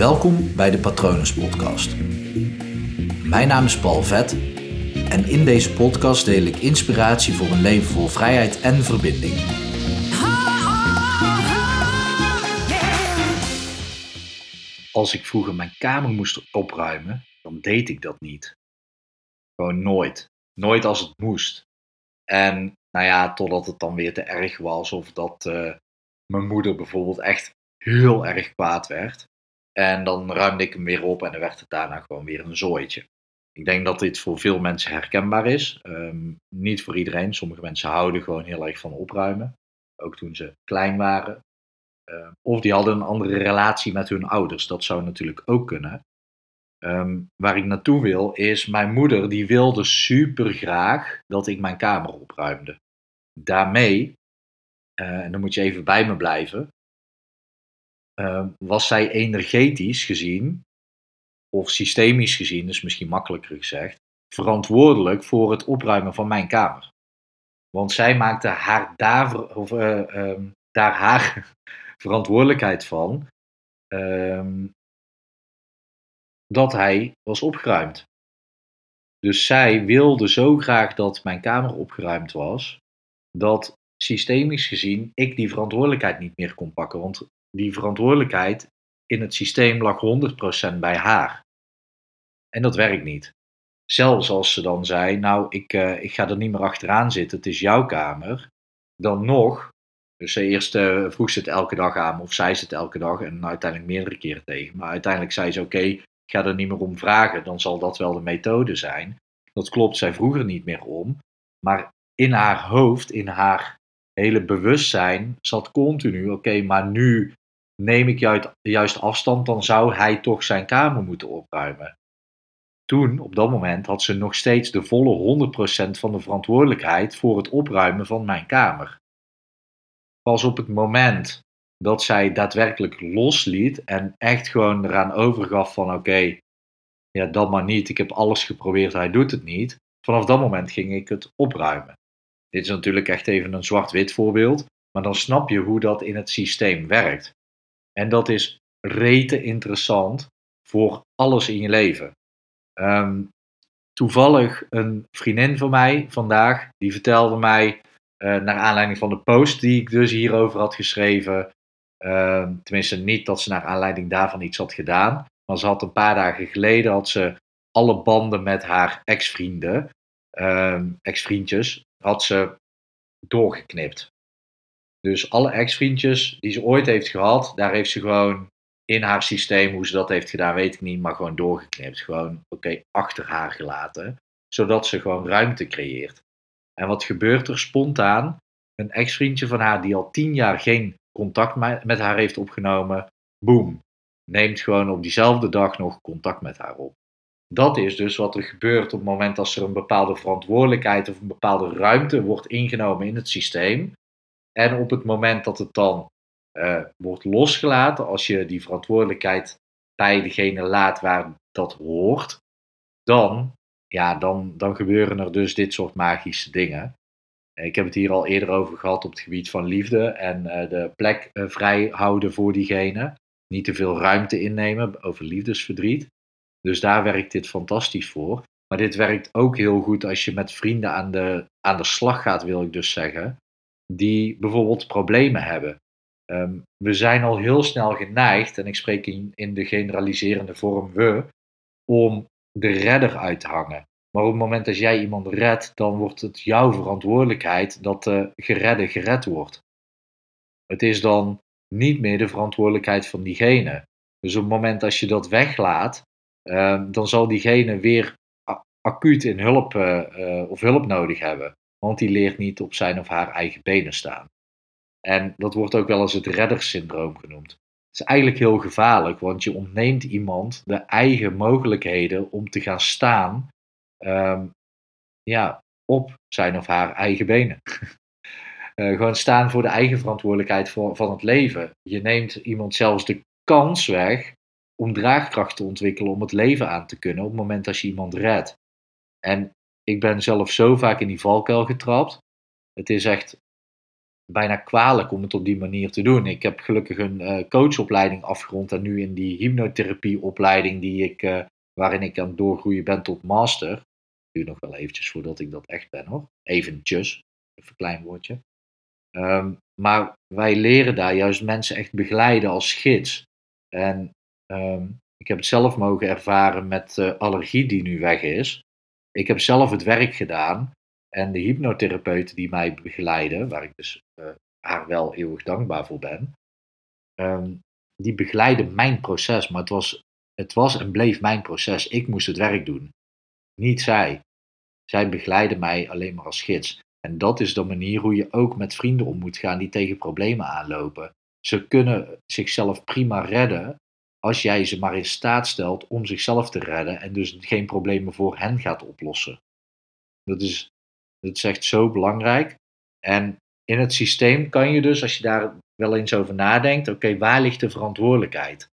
Welkom bij de Patronus Podcast. Mijn naam is Paul Vet en in deze podcast deel ik inspiratie voor een leven vol vrijheid en verbinding. Als ik vroeger mijn kamer moest opruimen, dan deed ik dat niet. Gewoon nooit. Nooit als het moest. En nou ja, totdat het dan weer te erg was of dat uh, mijn moeder bijvoorbeeld echt heel erg kwaad werd. En dan ruimde ik hem weer op en dan werd het daarna gewoon weer een zooitje. Ik denk dat dit voor veel mensen herkenbaar is. Um, niet voor iedereen. Sommige mensen houden gewoon heel erg van opruimen. Ook toen ze klein waren. Uh, of die hadden een andere relatie met hun ouders. Dat zou natuurlijk ook kunnen. Um, waar ik naartoe wil is, mijn moeder die wilde super graag dat ik mijn kamer opruimde. Daarmee, uh, en dan moet je even bij me blijven, uh, was zij energetisch gezien, of systemisch gezien, is misschien makkelijker gezegd, verantwoordelijk voor het opruimen van mijn kamer. Want zij maakte haar daar, of, uh, daar haar verantwoordelijkheid van ehm, dat hij was opgeruimd. Dus zij wilde zo graag dat mijn kamer opgeruimd was, dat systemisch gezien ik die verantwoordelijkheid niet meer kon pakken. Want die verantwoordelijkheid in het systeem lag 100% bij haar. En dat werkt niet. Zelfs als ze dan zei, nou, ik, uh, ik ga er niet meer achteraan zitten, het is jouw kamer. Dan nog, dus eerst uh, vroeg ze het elke dag aan, of zei ze het elke dag en uiteindelijk meerdere keren tegen. Maar uiteindelijk zei ze, oké, ik ga er niet meer om vragen, dan zal dat wel de methode zijn. Dat klopt, zij vroeg er niet meer om. Maar in haar hoofd, in haar hele bewustzijn, zat continu, oké, maar nu neem ik juist afstand, dan zou hij toch zijn kamer moeten opruimen. Toen, op dat moment, had ze nog steeds de volle 100% van de verantwoordelijkheid voor het opruimen van mijn kamer. Pas op het moment dat zij daadwerkelijk losliet en echt gewoon eraan overgaf van oké, ja, dat maar niet, ik heb alles geprobeerd, hij doet het niet. Vanaf dat moment ging ik het opruimen. Dit is natuurlijk echt even een zwart-wit voorbeeld, maar dan snap je hoe dat in het systeem werkt. En dat is rete interessant voor alles in je leven. Um, toevallig een vriendin van mij vandaag, die vertelde mij, uh, naar aanleiding van de post die ik dus hierover had geschreven, uh, tenminste niet dat ze naar aanleiding daarvan iets had gedaan, maar ze had een paar dagen geleden had ze alle banden met haar ex-vrienden, uh, ex-vriendjes, had ze doorgeknipt. Dus alle ex-vriendjes die ze ooit heeft gehad, daar heeft ze gewoon in haar systeem, hoe ze dat heeft gedaan, weet ik niet, maar gewoon doorgeknipt. Gewoon, oké, achter haar gelaten. Zodat ze gewoon ruimte creëert. En wat gebeurt er spontaan? Een ex-vriendje van haar die al tien jaar geen contact met haar heeft opgenomen, boom, neemt gewoon op diezelfde dag nog contact met haar op. Dat is dus wat er gebeurt op het moment dat er een bepaalde verantwoordelijkheid of een bepaalde ruimte wordt ingenomen in het systeem. En op het moment dat het dan uh, wordt losgelaten, als je die verantwoordelijkheid bij degene laat waar dat hoort, dan, ja, dan, dan gebeuren er dus dit soort magische dingen. Ik heb het hier al eerder over gehad op het gebied van liefde en uh, de plek uh, vrij houden voor diegene. Niet te veel ruimte innemen over liefdesverdriet. Dus daar werkt dit fantastisch voor. Maar dit werkt ook heel goed als je met vrienden aan de, aan de slag gaat, wil ik dus zeggen. Die bijvoorbeeld problemen hebben. Um, we zijn al heel snel geneigd, en ik spreek in, in de generaliserende vorm we, om de redder uit te hangen. Maar op het moment dat jij iemand redt, dan wordt het jouw verantwoordelijkheid dat de geredde gered wordt. Het is dan niet meer de verantwoordelijkheid van diegene. Dus op het moment dat je dat weglaat, uh, dan zal diegene weer acuut in hulp uh, uh, of hulp nodig hebben. Want die leert niet op zijn of haar eigen benen staan. En dat wordt ook wel eens het reddersyndroom genoemd. Het is eigenlijk heel gevaarlijk, want je ontneemt iemand de eigen mogelijkheden om te gaan staan um, ja, op zijn of haar eigen benen. uh, gewoon staan voor de eigen verantwoordelijkheid voor, van het leven. Je neemt iemand zelfs de kans weg om draagkracht te ontwikkelen om het leven aan te kunnen op het moment dat je iemand redt. En ik ben zelf zo vaak in die valkuil getrapt. Het is echt bijna kwalijk om het op die manier te doen. Ik heb gelukkig een uh, coachopleiding afgerond en nu in die hypnotherapieopleiding die ik, uh, waarin ik aan het doorgroeien ben tot master. Duurt nog wel eventjes voordat ik dat echt ben hoor. Eventjes, even een klein woordje. Um, maar wij leren daar juist mensen echt begeleiden als gids. En um, ik heb het zelf mogen ervaren met allergie die nu weg is. Ik heb zelf het werk gedaan en de hypnotherapeuten die mij begeleiden, waar ik dus uh, haar wel eeuwig dankbaar voor ben, um, die begeleiden mijn proces. Maar het was, het was en bleef mijn proces. Ik moest het werk doen, niet zij. Zij begeleiden mij alleen maar als gids. En dat is de manier hoe je ook met vrienden om moet gaan die tegen problemen aanlopen. Ze kunnen zichzelf prima redden als jij ze maar in staat stelt om zichzelf te redden en dus geen problemen voor hen gaat oplossen. Dat is, dat is echt zo belangrijk. En in het systeem kan je dus, als je daar wel eens over nadenkt, oké, waar ligt de verantwoordelijkheid?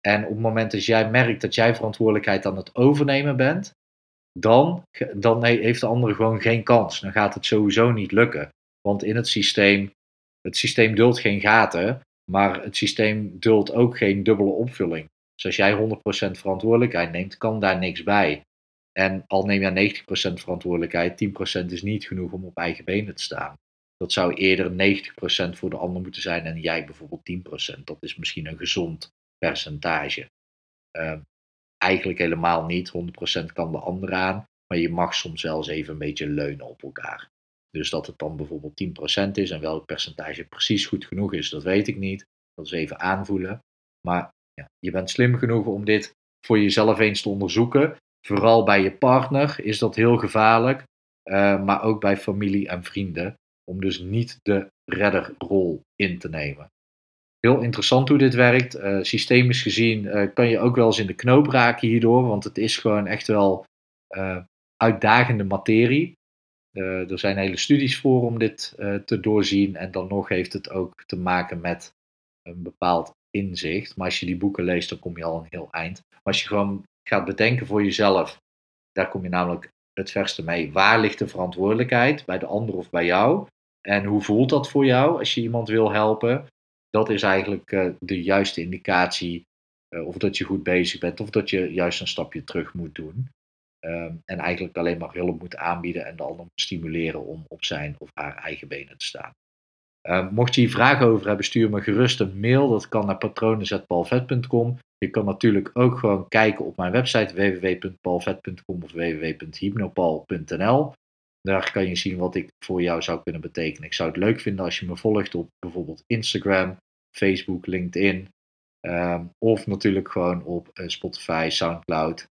En op het moment dat jij merkt dat jij verantwoordelijkheid aan het overnemen bent, dan, dan heeft de andere gewoon geen kans. Dan gaat het sowieso niet lukken. Want in het systeem, het systeem duldt geen gaten, maar het systeem duldt ook geen dubbele opvulling. Dus als jij 100% verantwoordelijkheid neemt, kan daar niks bij. En al neem je 90% verantwoordelijkheid, 10% is niet genoeg om op eigen benen te staan. Dat zou eerder 90% voor de ander moeten zijn en jij bijvoorbeeld 10%. Dat is misschien een gezond percentage. Uh, eigenlijk helemaal niet. 100% kan de ander aan. Maar je mag soms wel eens even een beetje leunen op elkaar. Dus dat het dan bijvoorbeeld 10% is en welk percentage precies goed genoeg is, dat weet ik niet. Dat is even aanvoelen. Maar ja, je bent slim genoeg om dit voor jezelf eens te onderzoeken. Vooral bij je partner is dat heel gevaarlijk. Uh, maar ook bij familie en vrienden. Om dus niet de redderrol in te nemen heel interessant hoe dit werkt. Uh, systemisch gezien uh, kan je ook wel eens in de knoop raken hierdoor, want het is gewoon echt wel uitdagende materie. Er zijn hele studies voor om dit te doorzien en dan nog heeft het ook te maken met een bepaald inzicht. Maar als je die boeken leest, dan kom je al een heel eind. Maar als je gewoon gaat bedenken voor jezelf, daar kom je namelijk het verste mee. Waar ligt de verantwoordelijkheid? Bij de ander of bij jou? En hoe voelt dat voor jou als je iemand wil helpen? dat is eigenlijk uh, de juiste indicatie of dat je goed bezig bent of dat je juist een stapje terug moet doen. Um, en eigenlijk alleen maar hulp moet aanbieden en de ander moet stimuleren om op zijn of haar eigen benen te staan. Um, mocht je hier vragen over hebben, stuur me gerust een mail. Dat kan naar patronen.paulvet.com. Je kan natuurlijk ook gewoon kijken op mijn website www.paulvet.com of www.hypnopal.nl. Daar kan je zien wat ik voor jou zou kunnen betekenen. Ik zou het leuk vinden als je me volgt op bijvoorbeeld Instagram, Facebook, LinkedIn. Um, of natuurlijk gewoon op uh, Spotify, Soundcloud,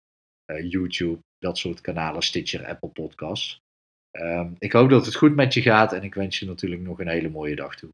uh, YouTube, dat soort kanalen, Stitcher, Apple Podcasts. Um, ik hoop dat het goed met je gaat en ik wens je natuurlijk nog een hele mooie dag toe.